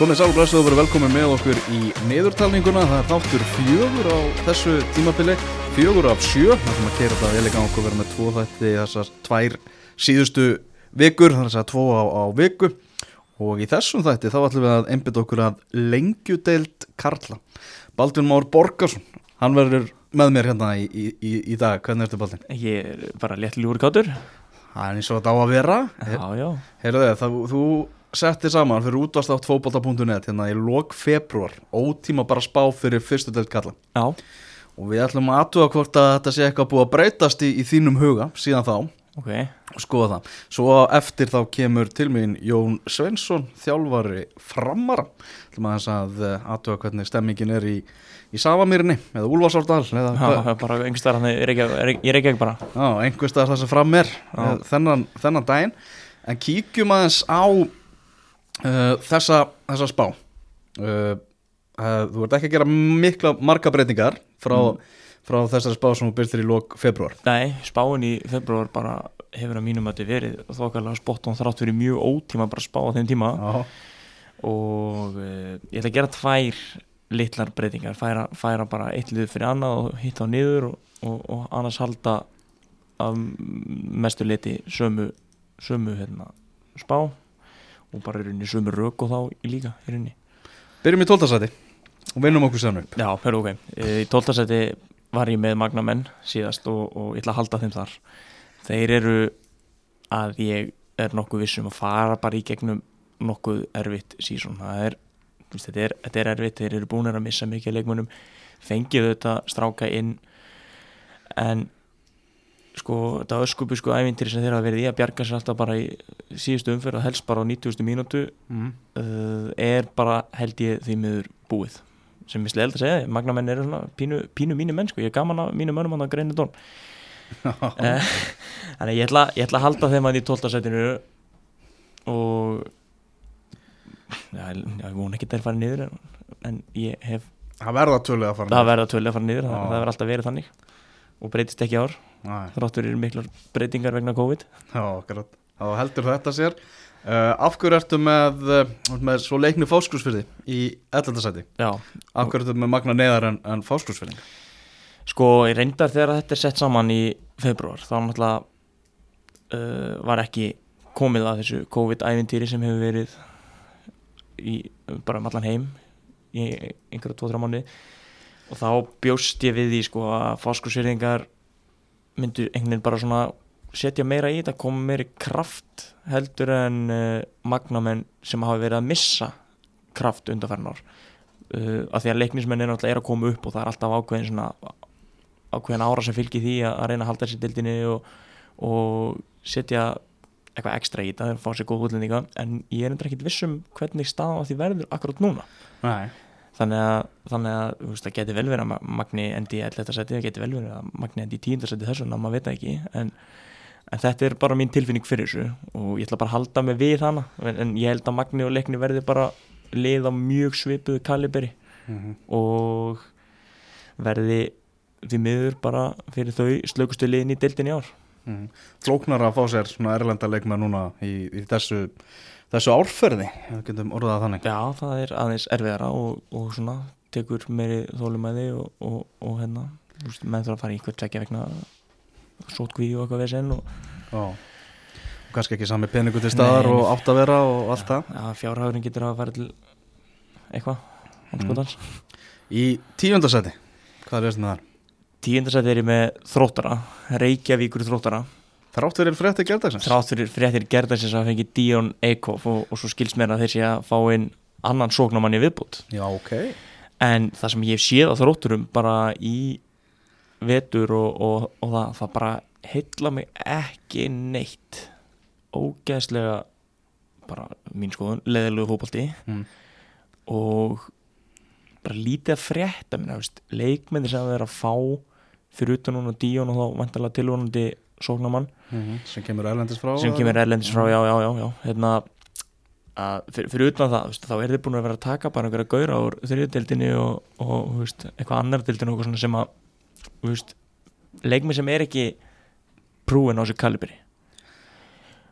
Komið sálglæst og verið velkomin með okkur í niðurtalninguna. Það er þáttur fjögur á þessu tímabili, fjögur af sjö. Það sem að kera þetta vel í gang og vera með tvo þætti þessar tvær síðustu vikur, þannig að það er tvo á, á viku. Og í þessum þætti þá ætlum við að einbytta okkur að lengjudeild Karla. Baldvin Már Borgarsson, hann verður með mér hérna í, í, í, í dag. Hvernig ertu Baldvin? Ég er bara létt ljúri kátur Það er eins og þetta á að vera. Já, já Heyrðu þið, þú setti saman fyrir útvarslátt fókbalta.net hérna í lok februar, ótíma bara spá fyrir fyrstu deild Karla. Já, Og við ætlum að aðtuga hvort að þetta sé eitthvað búið að breytast í, í þínum huga síðan þá ok og skoða það. Svo eftir þá kemur til mín Jón Svensson, þjálfari framara. ætlum að þess að aðtuga hvernig stemmingin er í, í Savamýrinni eða er bara einhverstaðar hann Reykjavík ég Reykjavík bara Já, einhvers staðar það sem fram er eh, þennan, þennan daginn. En kíkjum aðeins á uh, þessa, þessa spá. Uh, þú ert ekki að gera mikla marga breytingar frá, frá þessari spá sem þú byrðir í lok februar. Nei, spáin í februar bara hefur að mínum að þetta verið þokkarlega spott og þrátt fyrir mjög ótíma bara spá á þeim tíma. Já, og ég ætla að gera tvær litlar breytingar, færa, færa bara eitt lið fyrir annað og hitta á niður og, og, og annars halda af mestu liti sömu, sömu hérna, spá og bara í rauninni sömu rök og þá í líka í rauninni. Byrjum í tóltasæti og vinnum okkur saman upp. Já, hörru ok, í tóltasæti var ég með Magnamenn síðast og, og ég ætla að halda þeim þar. Þeir eru að ég er nokkuð vissum að fara bara í gegnum nokkuð erfitt sísón það er, þetta er, þetta er erfitt. Þeir eru búin að missa mikið leikmunum fengið þetta stráka inn en sko þetta öskupu sko ævintýri sem þeir hafa verið í að bjarga sér alltaf bara í síðustu umferð og helst bara á 90. mínútu Mm. uh, er bara held ég því miður búið sem ég sleld að segja, magnamenn eru svona pínu, pínu mínu menn sko, ég er gaman að mínu mönnum hann að greina tón Eh, þannig ég ætla, ég ætla að halda þeim að í 12. setinu og já, ég vona ekki að þeir fara niður en, en ég hef, Það verða töluð að fara. það verða tvölu að fara niður það, verður alltaf verið þannig og breytist ekki ár, þráttur eru miklar breytingar vegna COVID Já, akkurat. Þá heldur þetta sér. Uh, af hverju ertu með, uh, með svo leikni fáskursfyrði í 11. sæti? já, Af hverju ertu með magna neðar en, en fáskursfyrði? Sko, ég reyndar þegar þetta er sett saman í februar, þá náttúrulega uh, var ekki komið að þessu COVID-ævintýri sem hefur verið í bara um allan heim í einhverja tvo-þrjá mánuði og þá bjóst ég við því sko að fáskursýringar myndu einhvern veginn bara svona setja meira í þetta, koma meiri kraft heldur en uh, magnamenn sem hafa verið að missa kraft undanferðin ár. Uh, að því að leiknismenn er náttúrulega er að koma upp og það er alltaf ákveðin svona ákveðin ára sem fylgir því að, að reyna að halda þessi dildinni og, og setja eitthvað ekstra í þetta, fá sér góð útlendinga. En ég er endur ekkit viss um hvernig staðan á því verður akkurat núna. Nei. Þannig að, þannig að þú veist, það geti vel verið að Ma- Magni endi í 11. seti, það geti vel verið að Magni endi í 10. seti þessu, en maður veit ekki en, en þetta er bara mín tilfinning fyrir þessu og ég ætla bara að halda mig við hana en, en ég held að Magni og Leikni verði bara lið á mjög svipuðu kaliberi Mm og verði því miður bara fyrir þau slökustu liðin í deildin í ár -hmm. Flóknar að fá sér svona erlenda leikmenn núna í, í þessu, þessu árferði, ef við getum orðað þannig. Já, það er aðeins erfiðara og, og svona tekur meiri þólumæði og, og, og hérna, menn þurfa að fara í einhver tvekja vegna sótkví og eitthvað vesinn og Já. Og kannski ekki sami peningu til staðar Nei. og átt að vera og allt það. ja, fjárhagurinn getur að fara til eitthvað, anskotans Í tíundasæti, hvað er með þar? Tíundasæti er ég með þróttara, Reykjavíkur þróttara Þrátt fyrir frétti gerðagsins? þrátt fyrir fréttir gerðansins að fengi Díon Eikhoff og, og svo skils mér að þeir sé að fá inn annan sóknamann í viðbútt Já, ok. en það sem ég séð á þrótturum bara í vetur og, og, og það, það bara heilla mig ekki neitt ógeðslega bara mín skoðun, leðilegu fótbolti Mm. og bara lítið að frétta minna, veist, leikmyndir sem það er að fá fyrir utan núna Díón og þá vantarlega tilvonandi sóknamann Mm Sem kemur erlendis frá? sem kemur erlendis frá, já, já, já, já. Hérna að fyrir, fyrir utan það, veist, þá er þið búin að vera að taka bara einhverja gauðra úr þriðdeldinni og, og veist, eitthvað annar deildinu og eitthvað sem að veist, leikmið sem er ekki prúin á sér kalibri.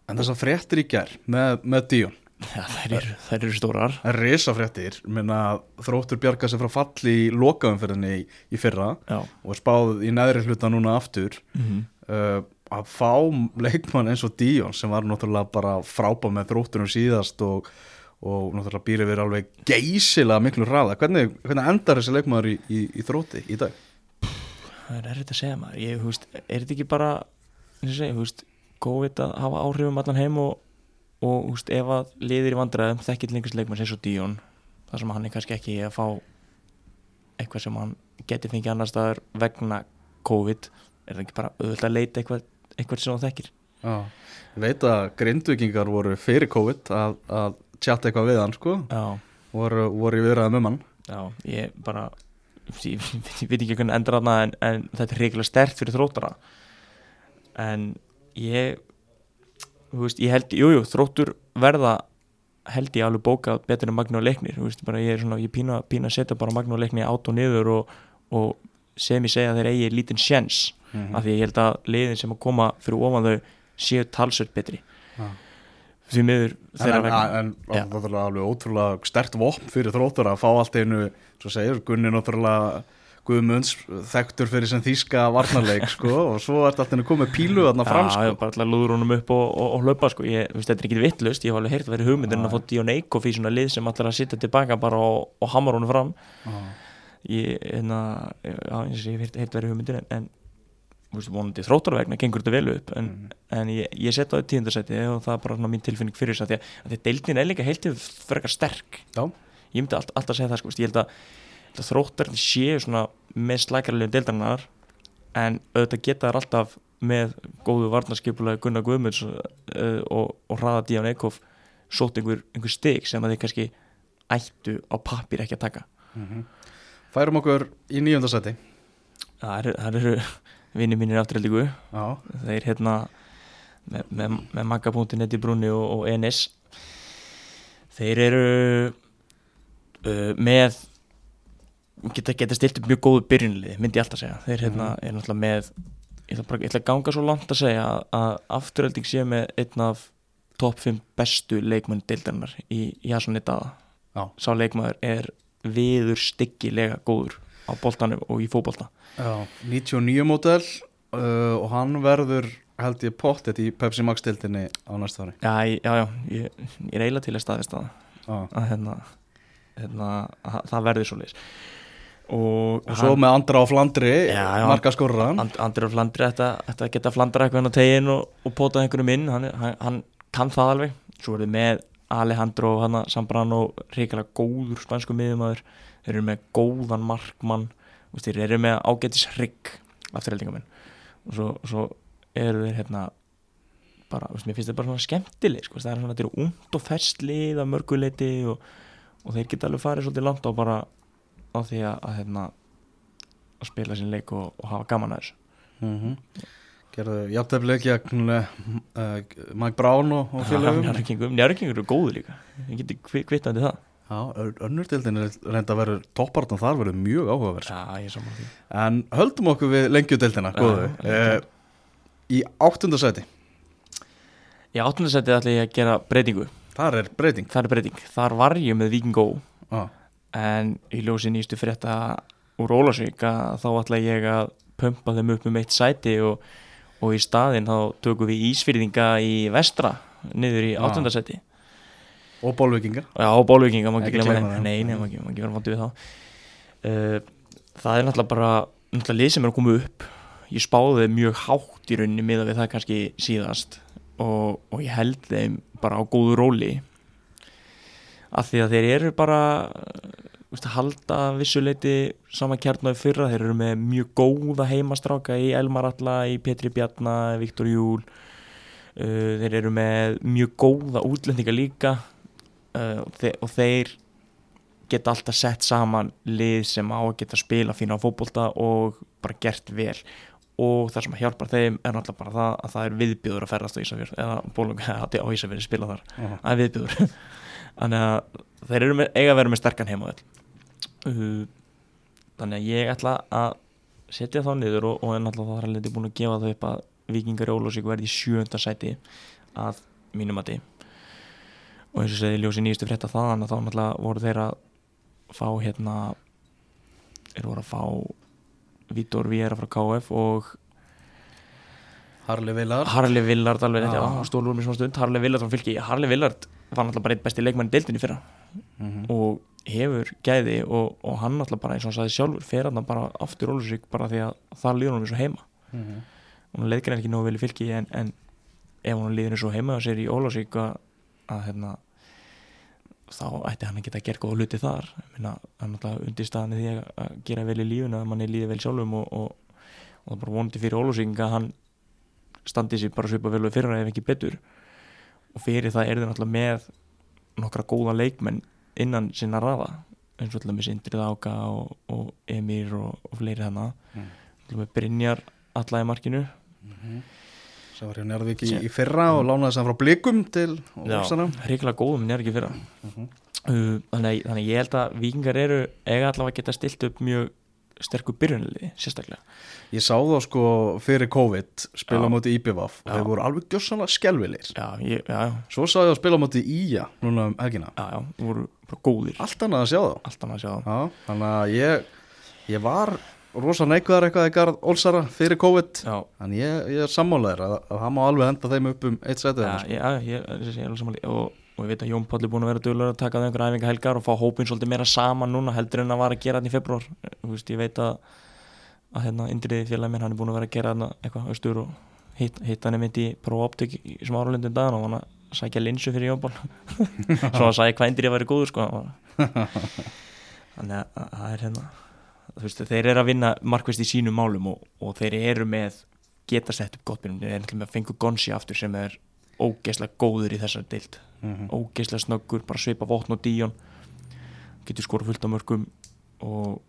En þessar fréttir í gær með, með Díón Já, þær eru, þær eru stórar. Risafréttir minna þróttur bjarga sig frá falli í lokaumferðinni í, í fyrra Já, og spáð í neðri hluta núna aftur. Mm uh, að fá leikmann eins og Díón sem var náttúrulega bara frábá með þróttunum síðast og, og náttúrulega býr yfir alveg geysilega miklu hraða hvernig, hvernig endar þessi leikmaður í, í, í þrótti í dag? það er erfitt að segja maður ég, þú veist, er þetta ekki bara eins og segja, þú veist, COVID að hafa áhrifum allan heim og, og þú veist, ef að liðir í vandræðum þekkit lengast leikmann eins og Díón þar sem hann er kannski ekki að fá eitthvað sem hann geti fengið annar staðar vegna COVID er það ekki bara auðvitað að leita eitthvað, eitthvað sem hann þekkir. Já. Ég veit að grindvikingar voru fyrir COVID að, að tjatta eitthvað við hann sko. Já, voru, voru í viðræðum um hann. Já, ég bara ég, ég veit ekki hvernig endur þarna en, en þetta er reyngilega stert fyrir þróttara. En ég þú veist, ég held, jújú, jú, þróttur verða held ég alveg bókað betur en Magni og Leiknir, þú veist, bara ég er svona ég pína, pína að setja bara Magni og Leiknir át og niður og, og sem ég segja að þeir eigi lítinn sjens, Mhm. af því ég held að liðin sem að koma fyrir ofan þau séu talsvöld betri Já. því miður En, þeirra en, vegna en Já. það er alveg ótrúlega stert vopn fyrir þróttur að fá allt einu svo segir Gunni náttúrulega Guðmunds þekktur fyrir sem þýska varnarleik sko og svo er þetta allt einu komið pílu þarna fram Já, sko ég bara alltaf lúður honum upp og, og, og hlaupa sko. ég, veist, þetta er ekki vittlust, ég hef alveg heyrt að vera hugmyndin Já. að fá Dion Eikoff í svona lið sem allar að sitja tilbaka bara og, og hamar honum fram Já. Ég, hérna, eins og ég hef heyrt verið hugmyndin en, en veist, vonandi þróttar vegna gengur þetta vel upp en, Mhm. en ég, ég setja á þetta tíundarsæti og það er bara svona mín tilfinning fyrir þess að því að, að því að deildin er líka heilt yfir frekar sterk Já. ég myndi allt, alltaf segja það sko, ég held að, að þróttar séu svona með slækarlegum deildarinnar en auðvitað geta þær alltaf með góðu varnarskipulega Gunnar Guðmunds uh, og, og hraða Díán Eikhoff sótt einhver, einhver stig sem að þeir kannski ættu á pappir ekki að taka Mhm. Færum okkur í nýjöndasæti það eru, það eru vinni mínir afturhaldíku Já, þeir hérna með, með, með Magga.net í brúni og, og Enis. Þeir eru uh, með geta, geta stilt upp mjög góðu byrjunlið myndi ég alltaf segja. Þeir hérna er náttúrulega með ég ætla, bara, ég ætla að ganga svo langt að segja að, afturhalding sé með einn af topp 5 bestu leikmenn deildarinnar í Jasoni Dada Já. sá leikmaður er viður styggilega góður á boltanum og í fótbolta. Já 99 mótel uh, og hann verður held ég pottet í Pepsi Max deildinni á næsta ári. Já, já, já, ég, ég eiginlega til að staðist Já. að hérna, hérna að, það verður svo leis og, Og svo með Andra á Flandri, marga skorran And, Andri á Flandri að- ætti að geta Flandra eitthvað á tegin og, og potað einhverjum inn. Hann, hann, hann kann það alveg. Svo er þið með Alejandro og hann Sambrano reikalega góður spansku miðumæður þeir eru með góðan markmann. Veist, þeir eru með ágætis hrygg afturheldingamenn og svo, svo eru þeir hérna bara, veist, mér finnst þetta bara svona skemmtileg sko, það er svona, þetta eru ungt og festlið að mörguleiti og, og þeir geta alveg farið svolítið langt á bara á því að, að hérna að spila sín leik og, og hafa gaman að þessu. Mm -hmm. Gerðu jafntefnileg gegn uh, Mike Brown og, og félögum. Njárvíkingum, Njárvíkingur eru góðu líka. Ég geti kvi- kvittandi það. Já, ör- önnur deildin er reynda að vera toppartan þar verður mjög áhugaverð. Já, ég er saman því. En höldum okkur við góðu. lengjudeild. uh, Í áttundasæti, Í áttundasætið ætla ég að gera breytingu. Þar er breyting. Það er breyting, þar var ég með Víkingó ah. en í ljósi nýstu frétta úr Ólasvík að þá ætla ég að pumpa þeim upp um eitt sæti og, og í staðinn þá tökum við Ísfyrðinga í vestra niður í Já. áttundasæti Og bólvikingar Já, og bólvíkinga, má ekki þeim. þeim. Nei, nei, má ekki, vera vandi við þá. Uh, Það er náttúrulega bara náttúrulega lið sem er að koma upp. Ég spáði þeim mjög hátt í rauninni miða við það kannski síðast. Og, og ég held þeim bara á góðu róli. Af því að þeir eru bara veist, að halda vissuleiti sama kjarnáði fyrra, þeir eru með mjög góða heimastráka í Elmar Alla í Petri Bjarna, Viktor Júl. Uh, þeir eru með mjög góða útlendinga líka uh, og, þe og þeir geta alltaf sett saman lið sem á að geta spila fína á fótbolta og bara gert vel. Og það sem hjálpar þeim er náttúrulega bara það að það er viðbjöður að ferðast á Ísafjörð eða bólung á Ísafjörð spila þar. Ah. það er viðbjöður þannig að þeir eru með, eiga að vera með sterkan heima uh, þannig að ég ætla að setja þá niður og, og er náttúrulega það er alveg búin að gefa það upp að Víkingar Ólósík verði í sjönda sæti að mínum að og eins og segi ljósi nýjustu frétta þaðan að þá náttúrulega voru þeir að fá hérna þeir voru að fá Vítor Viera frá KF og Harli Vilar Harli Villard alveg já, stólur mér svona stund. Harli Villard frá fylki, Harli Villard var náttúrulega bara eitt besti leikmann í deildinni fyrra Mhm. og hefur gæði og, og hann náttúrulega bara eins og hann sagði sjálfur fer hann bara aftur Ólusvík bara því að það líður hann og heima Mhm. og hann leiðgrein ekki nógu vel í fylki en, en ef hann líður og heima og sér í Ólusvík að, að hérna þá ætti hann að geta að gera góða hluti þar meina, hann náttúrulega undir staðan í því að, gera vel í lífuna að manni líði vel sjálfum og, og, og það bara vonandi fyrir Ólusvík að hann standi sér bara svipa vel við fyrir ef ekki betur og fyrir það er þau náttúrulega með nokkra góða leikmenn innan sinna raða eins og alltaf með Sindrið Áka og, og Emir og, og fleiri þannig Mm. með Brynjar alla í markinu. Sem var hjá Njarðvík í, í fyrra og lánaði sem frá blikum til Ólfsana hrikalega góðum er ekki fyrra. Mhm. uh, þannig, að- þannig að ég held að vikingar eru eiga allavega að geta stilt upp mjög sterkur byrjunliði, sérstaklega. Ég sá þá sko fyrir COVID spila móti IBVF og þeir voru alveg gjössanlega skelvilir já, ég, já, Svo sá ég að spila á móti Ía núna um helgina. Já, já, voru bara góðir. Allt annað að sjá þá. Allt annað að sjá það Já, þannig að ég, ég var rosa neikvæðar eitthvað í garð Olsara fyrir COVID. Já, en ég, ég er sammálaður að, að það má alveg henda þeim upp um eitt setið já, sko. ég, já, ég, er alveg samanlega og, og ég veit að Jón Páll er búin að vera dölur að taka það einhverja æfinga helgar og fá hópin svolítið meira saman núna heldur en að var að gera þetta í februar veist, ég veit að að hérna indriði félagi minn hann er búin að vera að gera eitthvað austur og hitt, hitt hann er mynd í prófoptik í smáralundin daginn og hann að sækja linsu fyrir Jón Pál svo að sækja hvað indriði væri góður sko þannig að að það er hérna veist, þeir eru að vinna markvist í sínum málum og, og þeir eru með geta sett upp gott byrjum, þeir eru með að fengu Gonsi aftur sem er ógeðslega góður í þessari deild. Mhm. ógeðslega snöggur, bara svipa vopn og díjon getur skora fullt á mörgum og,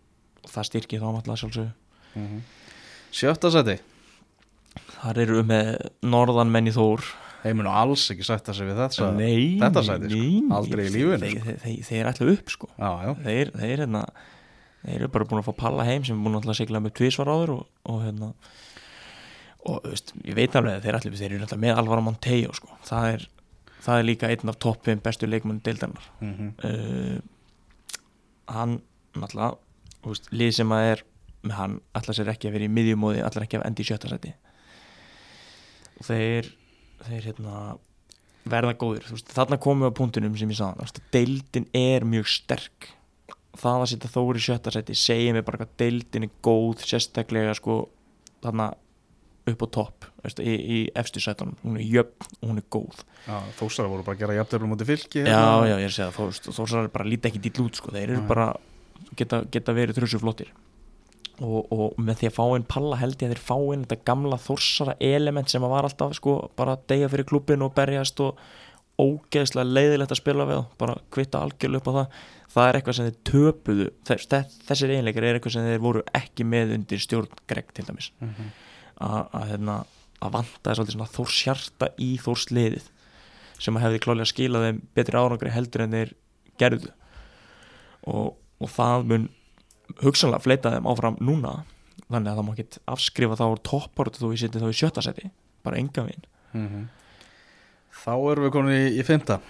og það styrkir þá náttúrulega sjálfsög Mhm. Sjötta seti þar eru við með norðan menn í Þór. Þeir munu alls ekki sætta sig við þetta nei, þetta sæti, sko. nei, Aldrei í lífinu, þeir, þeir, þeir, þeir ætla upp sko. Já, já. Þeir, þeir, hérna, þeir eru bara búin að fá palla heim sem er búin að sigla með tvísvar áður og, og hérna og veist, ég veit alveg að þeir allir þeir eru alltaf með Alvaro Monteo sko. það, er, það er líka einn af topp 5 bestu leikmennu deildarinnar. Mhm. uh, hann náttúrulega þú veist, lið sem að er með hann allar sér ekki að vera í miðjumóði allar ekki að enda í sjötta seti og þeir þeir hérna verða góðir. Veist, þarna komum við á punktunum sem ég sagði deildin er mjög sterk. Það að setja þóri sjötta seti segja mér bara hvað deildin er góð sérstaklega sko þarna upp á topp veist, í, í efstu sætunum, hún er jöfn og hún er góð. Já, Þósara voru bara að gera jafntöflum mútið fylki já, já, ég er að segja það, er bara lítið ekki dýll út sko, þeir eru bara geta, geta verið þrjusu flottir. Og, og með því að fá einn palla held ég að þeir fá einn þetta gamla Þórsara element sem að var alltaf sko bara að deyja fyrir klubbin og berjast og ógeðslega leiðilegt að spila við bara kvitta algjörlega upp á það. Það er eitthvað sem þeir töpuðu þess, þessir eiginleikar er eitthvað sem þeir voru ekki með undir stjórn Greg til dæmis. Mhm. að, að, hérna, að vanta svolítið svona þórs hjarta í þórs liðið sem að hefði klálega skilað þeim betri árangri heldur en þeir gerðu. Og, og það mun hugsanlega fleita þeim áfram núna þannig að það má ekki afskrifa þá topportu þó ég seti þá í sjötta seti bara enga veginn. Mhm. Þá erum við komin í, í fymta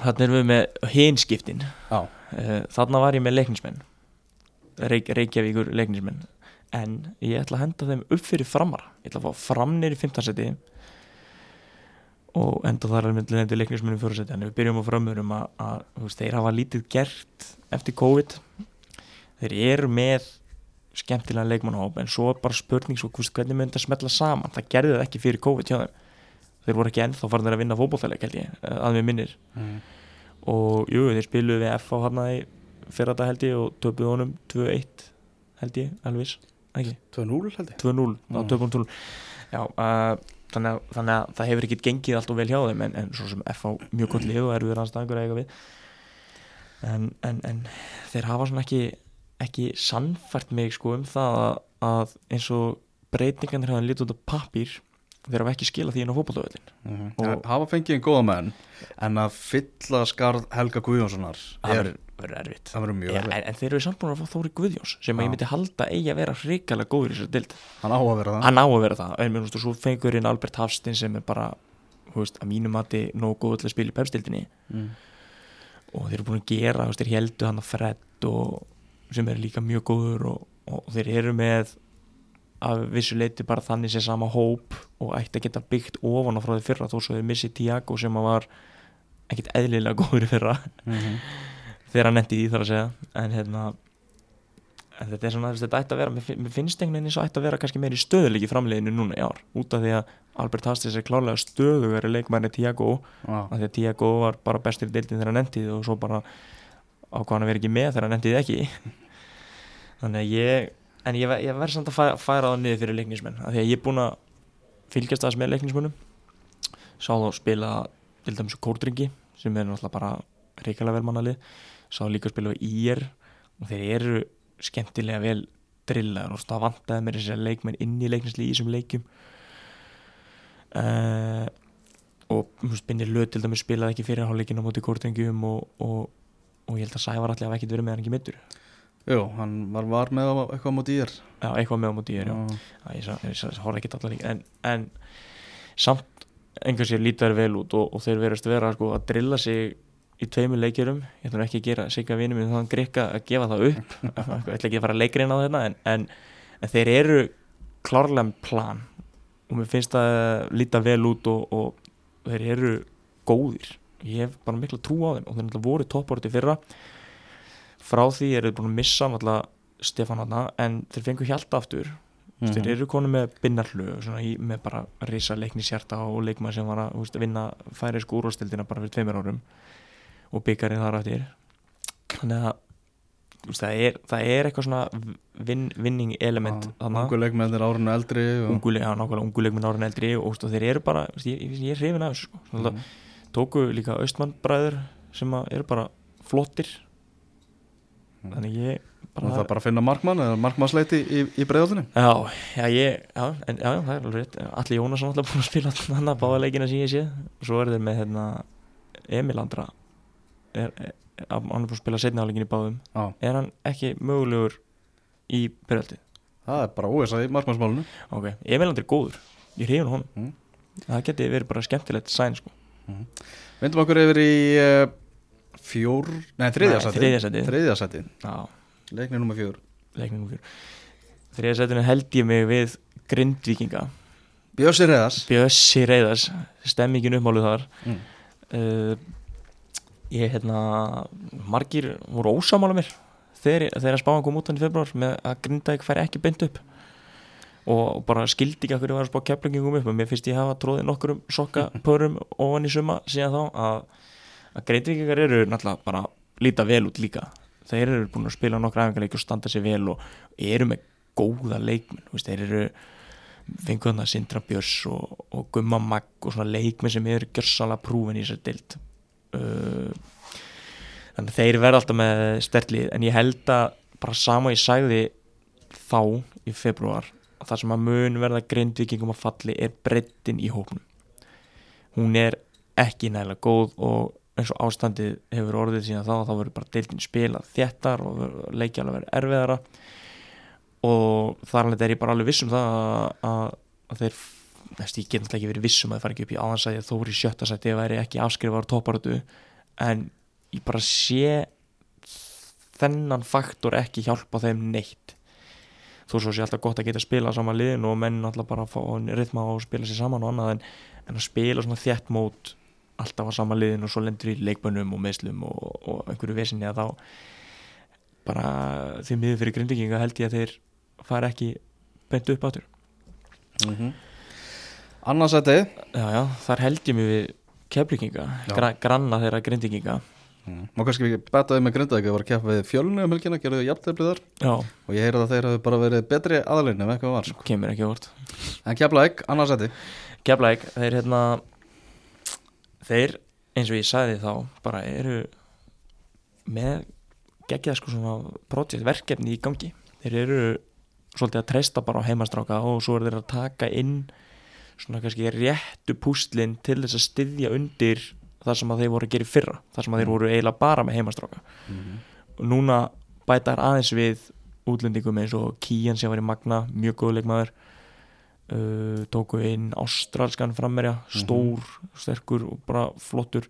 þannig erum við með hinskiptin. Já, þannig var ég með leiknismenn. Reykj, Reykjavíkur leiknismenn en ég ætla að henda þeim upp fyrir framara ég ætla að fá fram nýri fimmtarseti og enda þar er myndið nefndi leiknismenn í fjórarseti en við byrjum á framörum að, að veist, þeir hafa lítið gert eftir COVID. Þeir eru með skemmtilega leikmannhóp en svo er bara spurning svo, hvernig myndi að smetla saman? Það gerði það ekki fyrir COVID hjá þeim. Þeir voru ekki ennþá farin að vinna ég, eh, að mér minnir. Mhm. og jú, þeir spiluðu við F á hann í fyrra dag held ég og töpuðu honum 2-1 held ég, alveg 2-0 held ég. 2-0, þá Mm. töpum 2 já, uh, þannig, að, þannig að það hefur ekkit gengið allt og vel hjá þeim en, en svo sem F á mjög gott lið og erfiður anstæðingur að eiga við. En, en, en þeir hafa svona ekki ekki sannfært mig sko um það að, að eins og breytingarnir hafa lítið út af pappír þeir hafa ekki skilað því inn á Mhm. Og- En Hafa fengið einn góða menn En að fylla skarð Helga Guðjónssonar er, verður- erfitt. Það verður mjög erfitt. en, en þeir eru samt búin að fá Þóri Guðjóns sem að ég myndi halda eigi að vera hrikalega góður í þessari dild Hann á að vera það. Hann á að vera það. En mér finnst þú svo fengur inn Albert Hafstein sem er bara veist, að mínu mati nógu góð til að spila í pepstildinni mm. og þeir eru búin að gera, veist, þeir heldu hann að Fred og sem er líka mjög góður og, og þeir eru með að vissu leiti bara þannig sem sama hóp og ætti að geta byggt ofan á frá því fyrra þó svo þeir missi Tiago sem að var ekkit eðlilega góður fyrra. Mm þegar hann endi í því þar að segja. En hérna en þetta er svona, þú veist, þetta ætti að vera mér fin- mér finnst einhvern veginn eins og ætti að vera kannski meiri stöðuleiki í framleiðinu núna í ár, út af því að Albert Hastis er klárlega stöðugari leikmæri Tiago, ah. af því að Tiago var bara bestur í deildin þegar hann endið og svo bara ákvað hann að vera ekki með þegar hann endið ekki. Þannig að ég en ég, ég verð samt að færa, færa það niður fyrir leiknismenn, af því að ég er búin að fylgjast aðeins með leiknismennum sá þá spila til dæmis kórdringi sem er náttúrulega bara reikalega velmannalið sá líka að spila á IR og þeir eru skemmtilega vel drillaður og það vantaði mér þessi leikmenn inn í leikninsli í þessum leikjum. Uh, og spinnir lög til dæmis spilaði ekki fyrir hálfleikin á móti kórdringjum og, og, og ég held að Sævar allir hafa ekkert verið með hann ekki mittur Jú, hann var, var með eitthvað móti í þér já, eitthvað með móti IR, já. Já. Ég, ég, ég horfði ekki allar líka en, en samt einhvers sér lítar vel út og, og þeir verðast vera sko, að drilla sig í tveimur leikjurum ég ætlum ekki að gera sigga vinum minn þannig grikka að gefa það upp. Ég ætla ekki að fara leikreina á þetta en, en, en þeir eru klárlega plan. Og mér finnst það líta vel út og, og þeir eru góðir. Ég hef bara mikla trú á þeim og þeir náttúrulega voru topporti fyrra. Frá því eru þeir búin að missa náttúrulega Stefán Anna en þeir fengu hjálta aftur. Mm Mhm. þeir eru konu með binnarlu í, með bara risa leiknishjarta og leikmann sem var að vinna færi skúrústildina bara fyrir tveimur árum og byggarinn þar aftur þannig að það, er, það er eitthvað svona vin, vinning element þarna. Ungu leikmennir árinu eldri og... ungu, já, nákvæmlega ungu leikminn árin eldri og, og þeir eru bara, ég, ég, er hrifin af þessu sko. mm. Tóku líka austmannbræður sem eru bara flottir. Mhm. þannig ég bara, það er bara að finna markmann eða markmannsleiti í, í breiðaldinu Já, já, ég, já, en, já, það er alveg rétt. Alli Jónasson alltaf búin að spila hann að báða leikina sem ég sé. Og svo er þeir með hérna, Emil Andra er, er, hann er búin að spila setni áleikin í báðum. Já. er hann ekki mögulegur í byrjaldi Það er bara óvisa í markmannsmálinu. Ok, Emil Andri er góður, ég hrifin honum. Mm. það geti verið bara skemmtilegt sæn sko. Vindum okkur yfir í uh, fjór, nei þriðja Nei, seti þriðja sæti. Þriðja seti, já, leikni nummer fjór leikningum fyrir þegar setinu held ég mig við grindvíkinga. Bjössi Reðars Bjössi Reyðars, stemmingin uppmáluð þar. Mm. uh, ég hérna margir voru ósamála mér þegar, þegar spáðan kom út hann í februar með að Grindavík færi ekki beint upp. Og bara skildi ekki að hverju var að spá keflingum upp og mér finnst ég hafa tróðið nokkurum sokkapörum ofan í suma síðan þá að, að Grindavíkar eru náttúrulega bara líta vel út líka. Þeir eru búin að spila nokkra æfingarleiki og standa sér vel og eru með góða leikmenn veist, þeir eru fengu þarna Sindra Björs og, og Gumma Magg og svona leikmenn sem eru gjörsalega prúfin í þessar dild þannig að þeir verða alltaf með stertlið en ég held að bara sama ég sagði þá í februar að það sem að mun verða grindvikingum að falli er brettin í hópnum. Hún er ekki nægilega góð og eins og ástandið hefur orðið síðan þá þá verður bara deildin spilað þéttar og leikja alveg verið erfiðara. Og þar alveg er ég bara alveg viss um það að, að, þeir ég get náttúrulega ekki verið viss um að þeir fara ekki upp í áðansæði að þóri sjötta sæti ef væri ekki afskrifar tóparötu en ég bara sé þennan faktor ekki hjálpa þeim neitt. Þó svo sé alltaf gott að geta að spila saman liðin og menn alltaf bara að fá rithma og spila sér saman og annað en, en að spila svona þjætt mót alltaf að saman liðin og svo lendur í leikbönnum og meðslum og, og einhverju vesinni að þá bara því miður fyrir grindvikinga held ég að þeir fara ekki beint upp áttur mm -hmm. Annarsæti já já, þar mig við keflinginga, gra, granna þeirra grindvikinga mm. Má kannski ekki betaði með grindaði að var að keppa við fjölunni um helgina, gerðu jafnteflið þar. Já, og ég heyrði að þeir hafi bara verið betri aðalinn ef eitthvað var sko. kemur ekki vort En Keflæk, annarsæti Keflæk, þeir hérna þeir, eins og ég sagði þá bara eru með geggjað sko svona projekt, verkefni í gangi. Þeir eru svolítið að treysta bara á heimastráka og svo eru þeir að taka inn svona kannski réttu púslin til þess að styðja undir það sem að þeir voru að gera fyrra það sem að þeir voru eiginlega bara með heimastráka. Og núna bæta þær aðeins við útlendingum eins og Kían sem var í Magna, mjög góð leikmaður uh, tóku inn ástralskan frammerja stór, sterkur og bara flottur.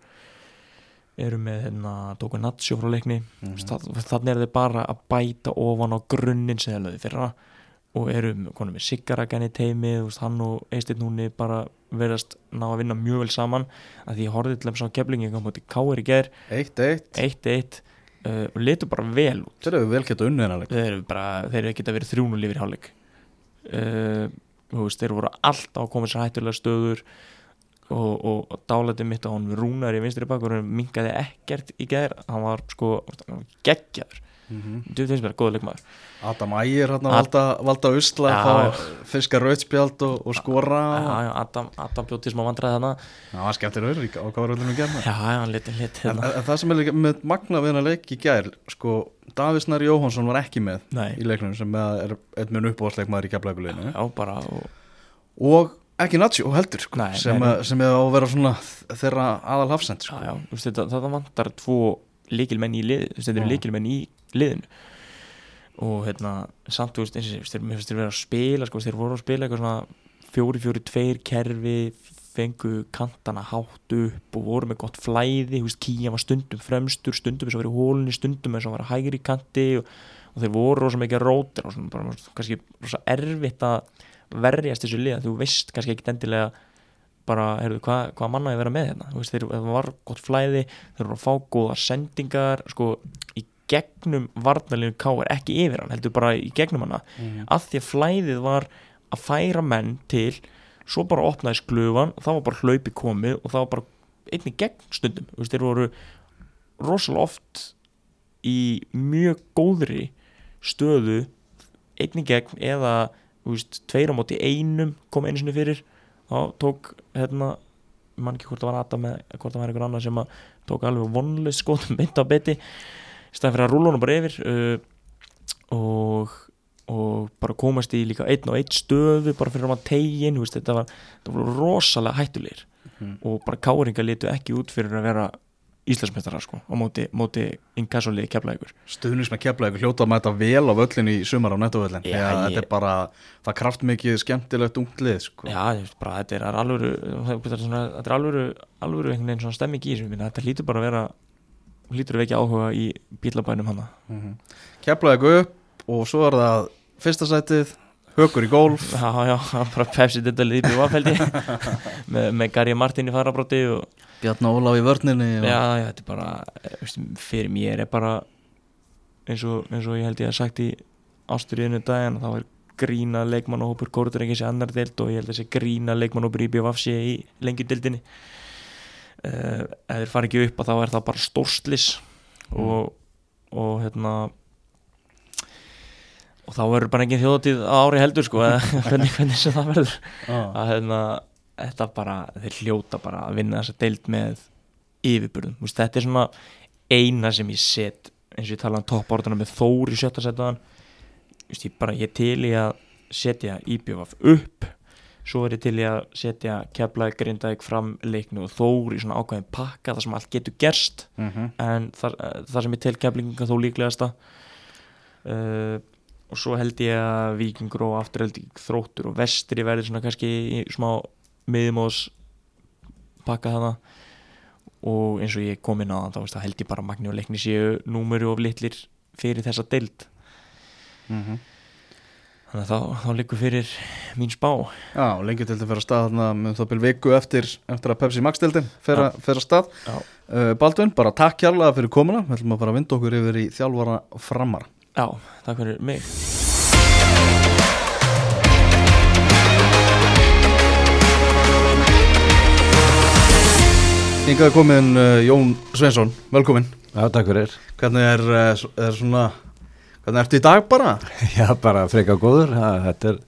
Eru með hérna, tóku Natsjó frá leikni. Mhm. Þa- þannig er þeir bara að bæta ofan á grunninn sem þeir lögðu fyrra og eru konum með Sigaragan í teimi veist, hann og Eisteinn Núni bara verðast ná að vinna mjög vel saman að því ég horfði til þess á keflingi kom mútið Káir í ger, Eitt, eitt. 1-1 uh, og letu bara vel út. Þeir eru vel geta unnið hennar leik. Þeir eru bara, þeir eru geta verið þrjúnu lífið hálfleik. Uh, þeir voru alltaf að koma sér hættulega stöður og, og, og dálætið mitt á hann rúnar í vinstri bakur hann minkaði ekkert í gær. Hann var sko geggjaður þú finnst mér góða leikmaður. Adam Ægir valda, valda usla Já, fá fiska rautspjald og, og skora. Og... já, Adam, Adam bjóti smá vandræði þarna. Það var skemmtir auðvík og hvað var öllum liti lit En, hérna. en það sem er líka með magna við hennar leik í gær sko, Davís Nari Jóhansson var ekki með Nei. í leiknum sem er einn mun uppbóðsleikmaður í bara og, og ekki Natsjó heldur sko, Nei, sem, nei, að- sem er á að vera svona þeirra aðal hafsend sko. þetta, þetta vantar tvo líkilmenn í lið, þetta eru líkilmenn í liðinu. Og hérna, samt, veist, eins og mér finnst þeir vera að spila, sko, þeir voru að spila eitthvað svona fjóri, fjóri, tveir kerfi fengu kantana hátt upp og voru með gott flæði, þú veist, Kían var stundum fremstur, stundum eins og verið hólunni, stundum eins og verið hægri kanti og, og þeir voru rosa mikið rótir og svona bara, kannski rosa erfitt að verjast þessu lið, þú veist kannski ekki endilega bara, heyrðu, hvað hva manna ég vera með hérna? Þú veist, þeir, það var gott flæði þeir voru að fá góða sendingar sko, í gegnum varnalinu K.R. ekki yfir hann, heldur bara í gegnum hana Mhm. að því að flæðið var að færa menn til svo bara opnaðist glufan og það var bara hlaupi komið og það var bara einni gegn stundum, veist, þeir voru rosalega oft í mjög góðri stöðu einni gegn eða veist, tveir á móti einum kom einu sinni fyrir þá tók hérna ég man ekki hvort það var Adam eða hvort það var einhver annar sem að tók alveg vonlega skotum beint á beti staðan fyrir að rúla honum bara yfir uh, og, og bara komast í líka einn og einn stöðu bara fyrir að maður tegin veist, þetta, var, þetta var rosalega hættulegir Mhm. og bara káringa litu ekki út fyrir að vera Íslandsmeistara sko, á móti, móti inkassoliði keflægur stuðnings með keflaug hljóta að mæta vel á völlin í sumar á Já, ég- þetta er bara, það kraft mikið skemmtilegt unglið sko. Já, bara, þetta er þetta er, þetta er alvöru, alvöru einhvern veginn svona stemming í þessu, þetta hlýtur bara að vera hlýtur að vekja áhuga í bílabænum hana. Mm Keflaug upp og svo er það fyrsta sætið, hökur í gólf Já, já, bara Pepsi þetta liði í vafældi með, með Gary Martin í farabróti og Bjarni Ólaf í vörninni og... já, já, þetta er bara eh, fyrir mér er bara eins og, eins og ég held ég að sagt í ástriðinu daginn þá er grína leikmannahópur Kóruðurengis í annar deild og ég held þessi grína leikmannahópur í BFC í lengjudeildinni. uh, ef þeir fara ekki upp að þá er það bara stórslis og, og hérna og þá verður bara engin þjóðatíð á ári heldur sko hvernig, hvernig sem það verður. Ah. að hérna, þetta bara þeir hljóta bara að vinna þessa deild með yfirburðum, Þú veist, þetta er svona eina sem ég set eins og ég tala um toppordana með Þór í sjötta setaðan ég, ég til í að setja IBF upp svo er ég til að setja keflaði grindaðik fram leiknu og Þór í svona ákveðin pakka þar sem allt getur gerst Mhm. en þar, þar sem ég tel keflinga þó líklegasta uh, og svo held ég að Víkingur og afturheld þróttur og vestri verður svona kannski í smá miðjumóðs pakka þarna og eins og ég kom inn á það þá held ég bara að Magni og Leikni séu númuru of litlir fyrir þessa deild Mhm. Þannig að þá, þá liggur fyrir mín spá. Já, þetta fyrir að stað þarna með það byrju viku eftir, eftir að Pepsi Max-deildin fyrir að stað. Já. uh, Baldvin, bara takk kjærlega fyrir komuna. Við ætlum að fara að vinda okkur yfir í þjálfara framara Já, takk fyrir mig. Hingað er komin uh, Jón Svensson, velkomin Já, takk fyrir. Hvernig er, er svona Hvernig ertu í dag bara? Já, bara freka góður. Ha, þetta er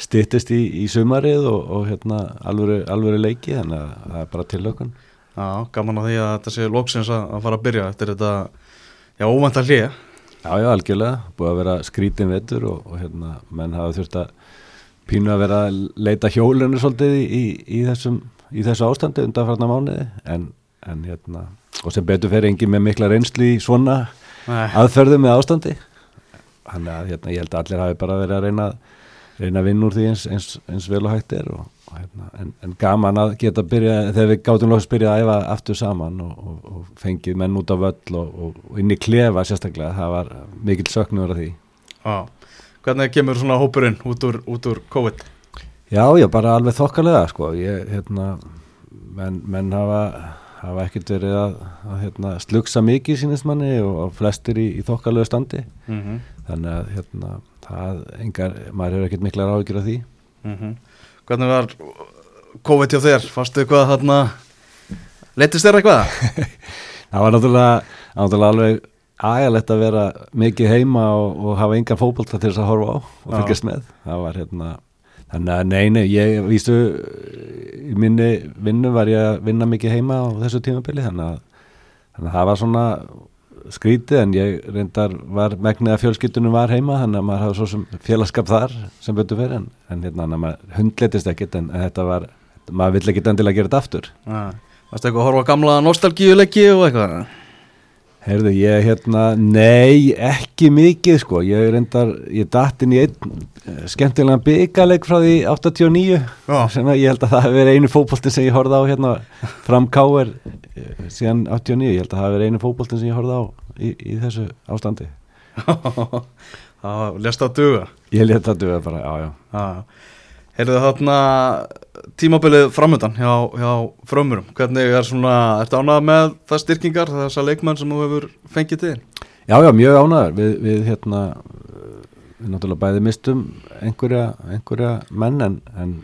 styttist í, í sumarið og, og hérna alvöru, leiki, þannig að það er bara tilökun. Já, gaman að því að þetta sé loksins að, að fara að byrja eftir þetta, já, óvænt að hlýja Já, já, algjörlega. Búið að vera skrítin vetur og, og hérna, menn hafa þurft að pínu að vera að leita hjólinu svolítið í, í, í, þessum, í þessu ástandi undanfarnar mánuði, en, en hérna, og sem betur fer engin með mikla reynslu í svona Nei, aðferðum með ástandi. Þannig að hérna, ég held að allir hafi bara verið að reyna reyna að vinna úr því eins, eins, eins vel og hægt er og, og, hérna, en, en gaman að geta byrja þegar við gátum lóðast byrja að æfa aftur saman og, og, og fengið menn út á völl og, og inn í klefa sérstaklega það var mikill söknur af því Já. Hvernig kemur svona hópurinn út úr, út úr COVID? Já, já, bara alveg þokkalega sko, ég, hérna menn, menn hafa, hafa ekkert verið að, að hérna, slugsa mikið sínist manni og, flestir í, í þokkalegu standi Mm -hmm. þannig að hérna, það engar, maður hefur ekkert mikla ráðgjur af því Mhm. Hvernig var COVID hjá þér? Fastu eitthvað þarna Leitist þér eitthvað? það var náttúrulega, náttúrulega alveg agalegt að vera mikið heima og, og hafa engan fótbolta til þess að horfa á og fylgjast með það var hérna þannig að nei, nei, ég vístu í minni vinnu var ég að vinna mikið heima á þessu tímabili þannig að, þannig að það var svona skrítið en ég reyndar var megnið að fjölskyldunum var heima þannig að maður hafa svo sem félagskap þar sem betur fyrir en, en hérna maður hundletist ekkit en, þetta var, maður vill ekkit endilega gera þetta aftur Fastu eitthvað að horfa gamla nostalgíuleiki og eitthvað? Heyrðu, ég hérna, nei, ekki mikið sko, ég reyndar, ég datt inn í einn eh, skemmtilegan byggaleg frá því 89 Já. sem að ég held að það hafi verið einu fótboltin sem ég horfði á hérna fram káir síðan 89, ég held að það hafi verið einu fótboltin sem ég horfði á í, í þessu ástandi. Það lest að duga Ég lét það duða bara, já, já. Já. Heyrðu þarna tímabilið framöndan hjá, hjá frömmurum. Hvernig er svona, ertu ánað með það styrkingar þessa leikmenn sem þú hefur fengið til? Já, já, mjög ánæður, við, við hérna, við náttúrulega bæði mistum einhverja, einhverja menn en, en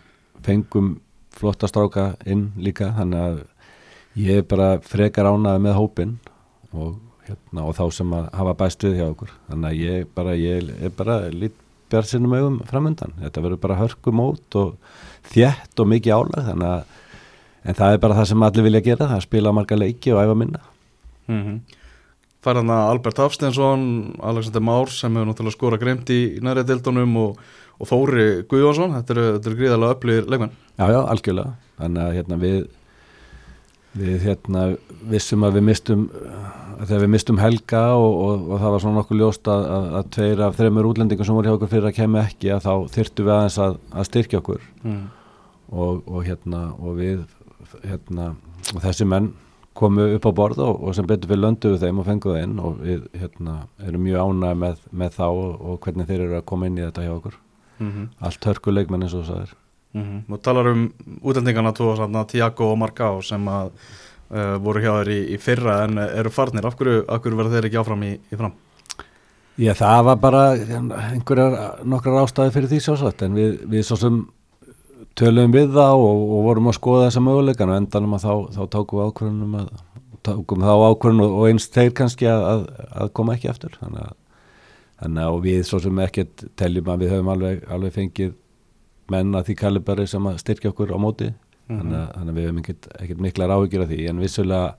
fengum flotta stráka inn líka, þannig að ég er bara frekar ánæður með hópin og, hérna, og þá sem að hafa bæst við hjá okkur, þannig að ég bara, ég er bara lít bjart sinnum augum framöndan, þetta verður bara hörku mót og þjætt og mikið álag, þannig að, en það er bara það sem allir vilja gera, það er að spila marga leiki og æfa minna. Mm -hmm. Færðan að Albert Hafsteinsson, Alexander Már sem hefur náttúrulega skora greimt í, næri dildunum og, og Þóri Guðjónsson, þetta eru, eru gríðarlega öflugir leikmenn. Já, já, algjörlega. Þannig að hérna við við hérna vissum að við mistum að þegar við mistum Helga og, og, og það var svona nokkuð ljóst að, að, að tveir af þreymur útlendingum sem voru hjá okkur fyrir að kemur ekki að þá þyrftu við aðeins að, að styrkja okkur Mm. og, og hérna og við hérna og þessi menn komu upp á borð og, og sem betur við lönduðu þeim og fenguðu inn og við hérna erum mjög ánæg með, með þá og, og hvernig þeir eru að koma inn í þetta hjá okkur Mm -hmm. allt hörkuleikmenn eins og það er Mm -hmm. Þú talar um útlendingarna tvo, Tiago og Marcao sem að uh, voru hjá þér í, í fyrra en eru farnir. Af hverju, af hverju verða þeir ekki áfram í, í fram? Já, það var bara einhverjar nokkrar ástæði fyrir því sjálfsagt en við, við svo sem töluðum við það og, og vorum að skoða þessa möguleikan og endanum að þá, þá tókum við ákvörðunum að tókum þá ákvörðun og, og eins þeir kannski að, að, að koma ekki aftur þannig að, þannig að og við svo sem ekkert teljum að við höfum alveg, alveg fengið menn að því kalibari sem að styrkja okkur á móti þannig, að, þannig að við höfum ekkert, ekkert miklar áhyggjur af því en vissulega,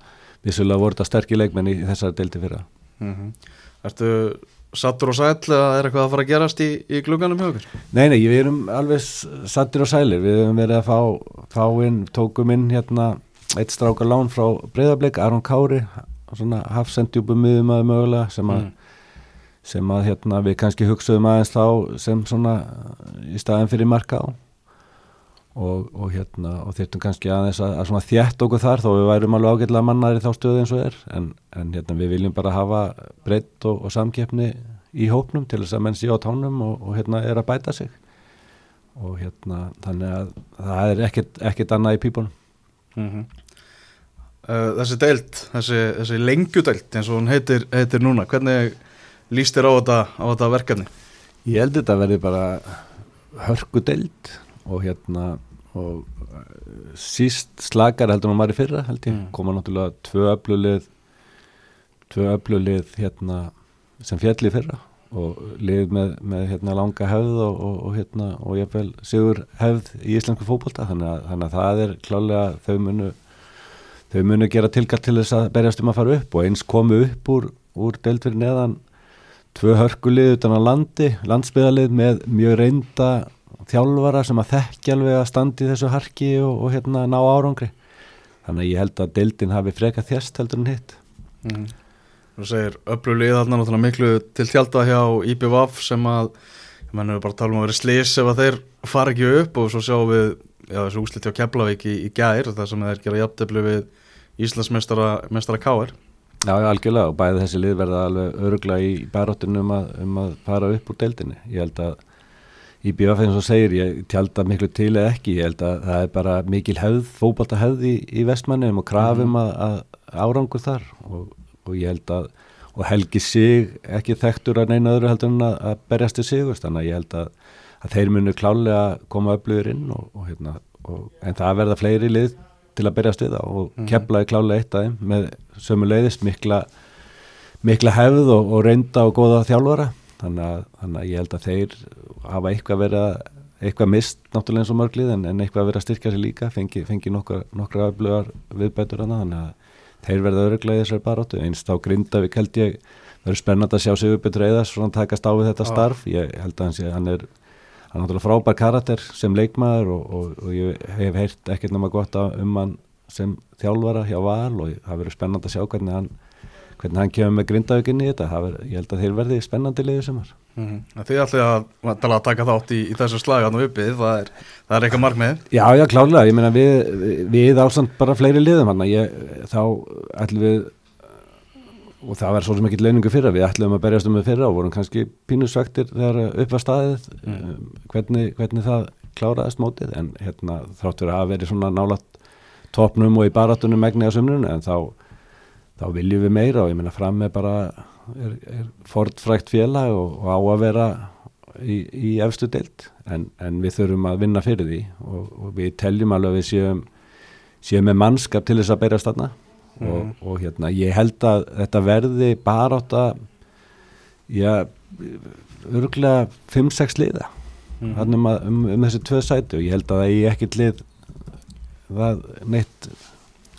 vissulega voru þetta sterkir leikmenn í, þessari deildi fyrra Mm -hmm. Ertu sattur og sæll eða er eitthvað að fara að gerast í, í glugganum hjá okkur? Nei, nei, við erum alveg s- sattir og sælir, við höfum verið að fá, fá inn, tókum inn hérna eitt strákar lán frá Breiðablik, Aron Kári, svona hafsendjúbu miðum að mögulega sem að, Mm. Sem að hérna við kannski hugsaðum aðeins þá sem svona í staðin fyrir marka á. Og, og hérna og þyrftum kannski aðeins að, að þjætt okkur þar þó við værum alveg ágætlega mannar í þá stöðu eins og er. En, en hérna við viljum bara hafa breytt og, og samkeppni í hópnum til þess að menn sé á tánum og, hérna er að bæta sig. Og hérna þannig að það er ekkert, ekkert annað í pípunum. Mm uh, þessi deild, þessi, þessi lengjudeild eins og hún heitir, heitir núna, hvernig líst þér á þetta, á þetta verkefni? Ég held þetta verði bara hörkudeld og hérna og uh, síst slakar heldur maður í fyrra held ég, Mm. koma náttúrulega tvö öflulið tvö öflulið hérna sem fjall í fyrra og lið með, með hérna langa hefð og, og, og hérna og ég vel sigur hefð í íslensku fótbolta þannig að, þannig að það er klálega þau munu þau munu gera tilkall til þess að berjast um að fara upp og eins komu upp úr, úr deild fyrir neðan tvö hörkulið utan á landi, landsbyðalið með mjög reynda þjálfara sem að þekkja alveg að standi þessu harki og, og hérna ná árangri. Þannig að ég held að deildin hafi freka þjast heldur en hitt. Mm. Þú segir öflulið þarna náttúrulega miklu til tjálta hjá IPVAF sem að menn við bara tala um að vera slís ef að þeir fara ekki upp og svo sjáum við já, þessu úslit hjá Keflavík í, í gær þar sem þeir gera jafntefli við Íslandsmestara Káar Já, algjörlega og bæði þessi lið verða alveg öruglega í baróttinu um, að- um að fara upp úr deildinni. Ég held að í eins og segir, ég tjálta miklu til eða ekki, ég held að það er bara mikil hefð, fókbalta hefð í, í vestmannum og krafum að, að árangur þar. Og, og ég held að og Helgi sig ekki þekktur að neina öðru heldur en að, berjast til sigust þannig að ég held að, að þeir munu klálega koma öflugur inn og, og, hérna, og, en það verða fleiri lið til að berjast við það og mm. keflaði klálega eitt þeim með sömu leiðis mikla, mikla hefð og, og reynda og góða þjálfara. Þannig að, þannig að ég held að þeir hafa eitthvað verið að eitthvað mist náttúrulega eins og mörglið en, en eitthvað verið að styrkja sér líka fengi, fengi nokkra, nokkra öflugar viðbætur hana þannig að þeir verða öruglega í þessari baróttu eins þá Grindavík held ég verður spennand að sjá Sigurbjörn Reyðars svona takast á við þetta starf. Ég held að hann sé, hann er hann er náttúrulega frábær karakter sem leikmaður og, og, og ég hef heyrt ekkert nema gott um hann sem þjálfara hjá Val og það verður spennand að sjá hvernig hann hvernig hann kemur með Grindavík inn í þetta. Verður, ég held að þeir verði spennandi liður sem var mm -hmm. Þið ætlið að, að, taka þátt í, í þessu slagi hann uppið, það er, það er eitthvað markmið Já, já, klárlega, ég meina við, við ásamt bara fleiri liðum hann ég, þá ætlum við og það var svo sem ekki leiningu fyrra. Við ætlum að berjast um með fyrra og vorum kannski pínusvektir þegar upp var staðið um, hvernig, hvernig það kláraðist mótið. En hérna þráttur að verið svona nálat topnum og í baratunum megni á sömnun en þá, þá viljum við meira. Og ég meina fram með bara er, er fordfrækt félag og, og á að vera í, í efstu deild. En, en við þurfum að vinna fyrir því. Og, og við teljum alveg að við séum, séum með mannskap til þess að berjast þarna og, og hérna ég held að þetta verði bara átt að já, örgulega 5-6 liða Mhm. mm. um, að- um, um þessi tvö sæti og ég held að það er ekkert lið það neitt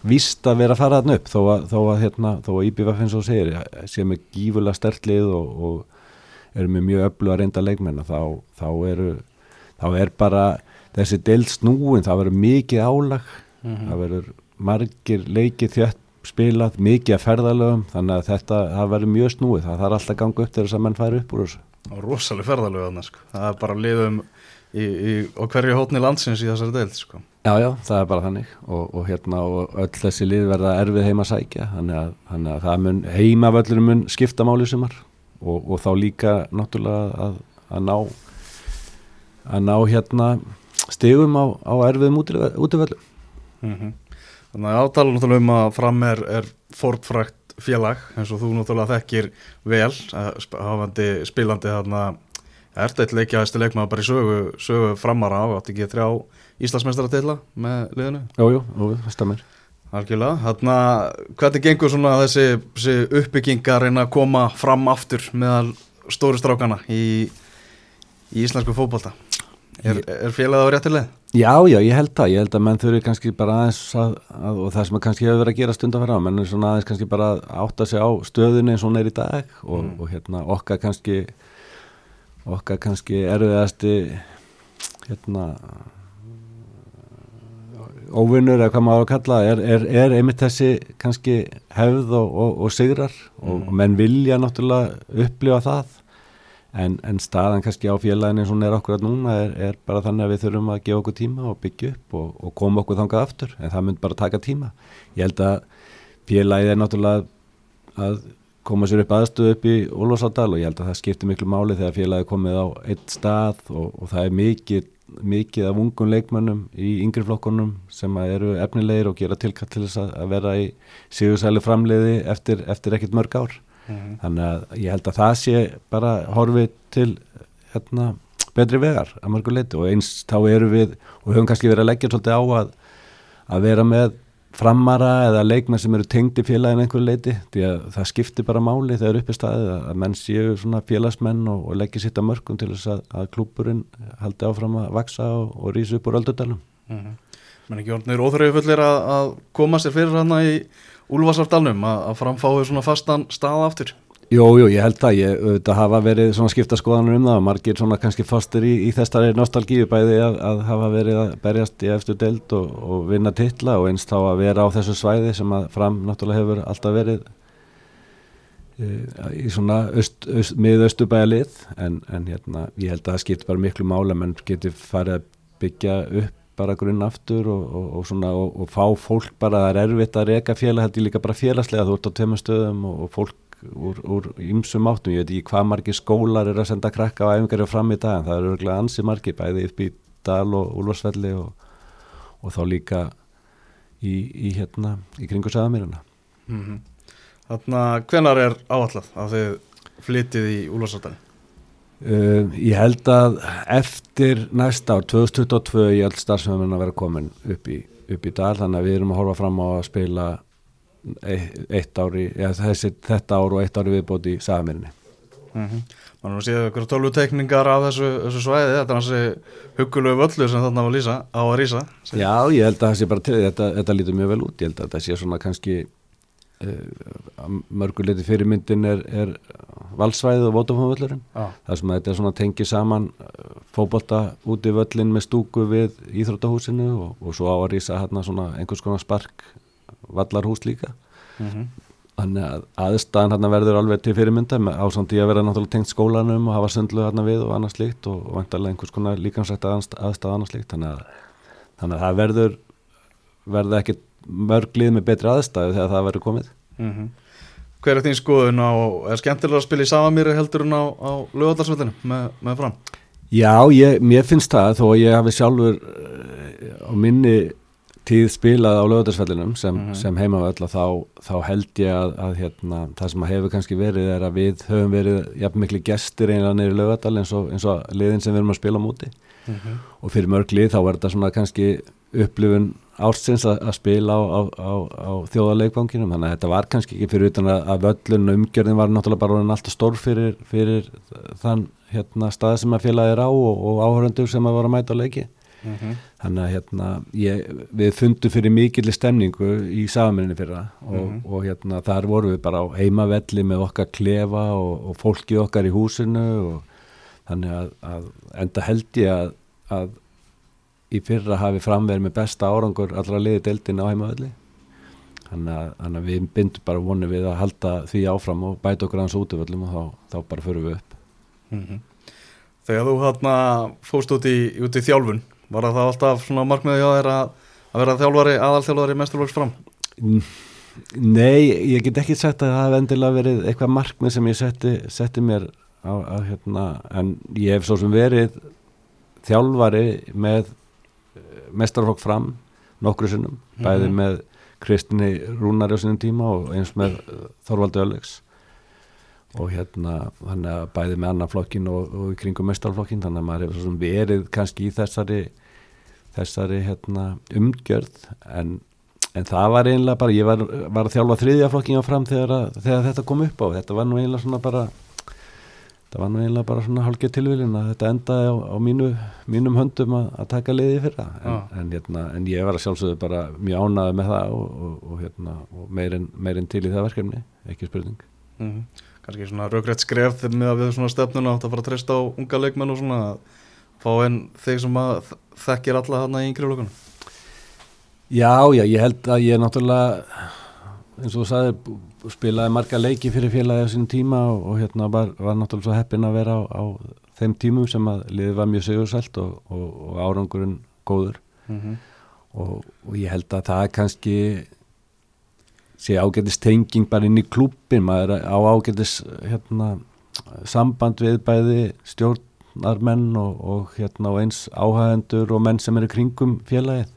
víst að vera að fara þarna upp þó að, þó að, hérna, þó að IBF eins og segir sé með gífulega stert lið og, og eru með mjög öllu að reynda leikmenna þá, þá eru þá er bara þessi deild snúin það verður mikið álag það verður margir leikið þjött spilað, mikið að ferðalögum þannig að þetta, það verður mjög snúið. Það þarf alltaf að ganga upp til þess að menn færi upp úr þessu. Var rosalega ferðalög þarna sko. Það er bara liðum í, í, á hverju hótni landsins í þessari deild sko. Já, já, það er bara þannig. Og, og hérna og öll þessi lið verða erfið heima að sækja þannig að, þannig að það mun heimavöllurinn mun skipta máli sumar. Og, og þá líka náttúrulega að, að ná að ná hérna stigum á, á erfiðum útivöllum. Mm Þannig að átala náttúrulega um að fram er, er fordfrækt félag eins og þú náttúrulega þekkir vel sp- hafandi spilandi þarna ert eitt leikjaðasti leikmaður bara í sögu, sögu framara á, átti ekki þrjá Íslandsmeistara til með liðinu? Jú, jú, það stemir Algjörlega, þarna hvernig gengur svona þessi, þessi uppbygging að reyna að koma fram aftur meðal stóru strákana í, í íslensku fótbolta er, er félagið á réttileg? Já, já, ég held það, ég held að menn þurfi kannski bara aðeins að, að og það sem kannski hefur verið að gera stundar fyrir á, menn er svona aðeins kannski bara að átta sig á stöðunni eins og hún er í dag og, og hérna okkar kannski okkar kannski erfiðasti hérna óvinnur eða hvað maður á að kalla er, er, er einmitt þessi kannski hefð og, og, og sigrar og, og menn vilja náttúrulega upplifa það en, en staðan kannski á félagin eins og hún er okkur að núna er, er bara þannig að við þurfum að gefa okkur tíma og byggja upp og, og koma okkur þangað aftur. En það mynd bara taka tíma. Ég held að félagið er náttúrulega að koma sér upp aðstöðu upp í Ólfarsárdal og ég held að það skiptir miklu máli þegar félagið komið á eitt stað og, og það er mikið, mikið af ungum leikmönnum í yngri flokkunum sem að eru efnilegir og gera tilkall til þess að, að vera í sigursæli framleiði eftir, eftir ekkert mörg ár þannig að ég held að það sé bara horfið til hérna, betri vegar að mörgu leiti og eins þá eru við og höfum kannski verið að leggja svolítið á að, að vera með framara eða leikmenn sem eru tengdi félagin einhver leiti því að það skiptir bara máli þegar uppi staðið að, menn séu svona félagsmenn og, og leggja sitt að mörgum til þess að, að klúpurinn haldi áfram að vaksa og, og rísa upp úr öldudalum menn ekki orðnir óþröfu fullir að, að koma sér fyrir hana í Úlfarsardalnum að, að framfáu svona fastan stað aftur? Jú, jú, ég held það, ég auðvitað hafa verið svona skipta skoðanur um það og margir svona kannski fastir í, í þessari nostalgíu bæði að, að hafa verið að berjast í eftir deild og, og vinna titla og eins þá að vera á þessu svæði sem að fram náttúrulega hefur alltaf verið uh, í svona öst, miðaustubæja lið en, en hérna, ég held að það skiptir bara miklu mála menn getur farið að byggja upp bara grunn aftur og, og, og, svona, og fá fólk bara, það er erfitt að reyka félag, held ég líka bara félagslega þú ert á teimastöðum og fólk úr, ymsum áttum, ég veit ekki hvað margir skólar er að senda krakka á æfingar fram í dag en það eru örgulega ansi margir bæði upp í Dal og Úlfarsfelli og þá líka í, í hérna, í kringu Sæðamýruna mm -hmm. Þannig að hvenar er áallat að þið flytið í Úlfarsfelli? Uh, ég held að eftir næsta ár, 2022 ég held starfsefnum að vera komin upp í, upp í Dal. Þannig að við erum að horfa fram á að spila eitt ári, ja, þessi, þetta ár og eitt ári viðbót í sagamirinni mm -hmm. Þannig að séu ykkur tólvutekningar af þessu, þessu svæði, þetta er hansi hugulegu völlu sem þarna var lýsa, á að rýsa Já, ég held að það sé bara til þetta, þetta lítur mjög vel út, ég held að þetta sé svona kannski mörguleiti fyrirmyndin er, er valsvæðið og vótafónvöllurinn það sem þetta er svona tengið saman eh, fókbólta út í völlin með stúku við Íþróttahúsinu og, og svo á að rýsa hérna svona einhvers konar spark vallarhús líka. Mm -hmm. þannig að aðstæðan hérna verður alveg til fyrirmynda ásandi að vera náttúrulega tengt skólanum og hafa söndlu hérna við og annars líkt og, og vantarlega einhvers konar líkansrætt aðstæða annars líkt þannig að, þannig að það verður verður ekki mörglið með betri aðstæðu þegar það verður komið mm -hmm. Hver er þín skoðun á, er skemmtilega að spila í Savamýri heldur en á, á lögadarsvöldinu með, með fram? Já, ég, mér finnst það þó að ég hafi sjálfur uh, á minni tíð spilað á lögadagsfellinum sem, mm -hmm. sem heimavöll þá, þá held ég að, að hérna, það sem hefur kannski verið er að við höfum verið jafn miklu gestir einlega neyri lögadal eins og, eins og liðin sem við erum að spila múti mm -hmm. og fyrir mörg lið þá er þetta svona kannski upplifun ársins að, að spila á, á, á, á þjóðarleikvanginum þannig að þetta var kannski ekki fyrir utan að, völlun umgjörðin var náttúrulega bara alltaf stór fyrir, fyrir þann hérna, stað sem að félagið er á og, og áhöröndur sem að voru að mæta á leiki mm -hmm. þannig að hérna, ég, við fundum fyrir mikillir stemningu í saminni fyrra og, mm -hmm. og hérna, þar vorum við bara á heimavelli með okkar klefa og, og fólki okkar í húsinu og þannig að, að enda held ég að, að í fyrra hafi framverið með besta árangur allra liði deildin á heimavelli þannig að, að við bindum bara vonið við að halda því áfram og bæta okkur hans útvöldum og þá, þá bara förum við upp mm -hmm. Þegar þú hérna fóst út í, út í þjálfun Var það alltaf svona markmiði á þér að, að vera þjálfari, aðalþjálfari mesturlóks fram? Nei, ég get ekki sett að það hef endilega verið eitthvað markmið sem ég setti, setti mér á, á hérna, en ég hef svo sem verið þjálfari með mestarflokk fram nokkru sinnum, mm -hmm. bæði með Kristinni Rúnari á sinum tíma og eins með Þorvaldi Ölleks og hérna bæði með annan flokkin og, og í kringum mestarflokkin þannig að maður hefur verið kannski í þessari þessari hérna, umgjörð. En, en það var einlega bara, ég var, var að þjálfa þriðja flokkinga fram þegar, að, þegar þetta kom upp á. Þetta var nú einlega svona bara það var nú einlega bara svona hálfgeð tilvílin að þetta endaði á, á mínu, mínum höndum að, að taka liði fyrra en, ah. en, hérna, en ég var að sjálfsögðu bara mjög ánaði með það og, og, og, hérna, og meirinn meir til í það verkefni, ekki spurning mm -hmm. Kanski svona raugrætt skref með að við svona stefnuna átt að fara að treysta á unga leikmenn og svona að fá einn þig sem að þekkir alla þarna í yngri lökunum Já, já, ég held að ég náttúrulega eins og þú sagði spilaði marga leiki fyrir félagi á sín tíma og, og hérna var, var náttúrulega svo heppin að vera á, á þeim tímum sem að liðið var mjög segursælt og, og, og árangurinn góður mm -hmm. og ég held að það er kannski sé ágætist tenging bara inn í klúpin maður á ágætist hérna, samband við bæði stjórn menn og, og, hérna, og eins áhægendur og menn sem eru kringum félagið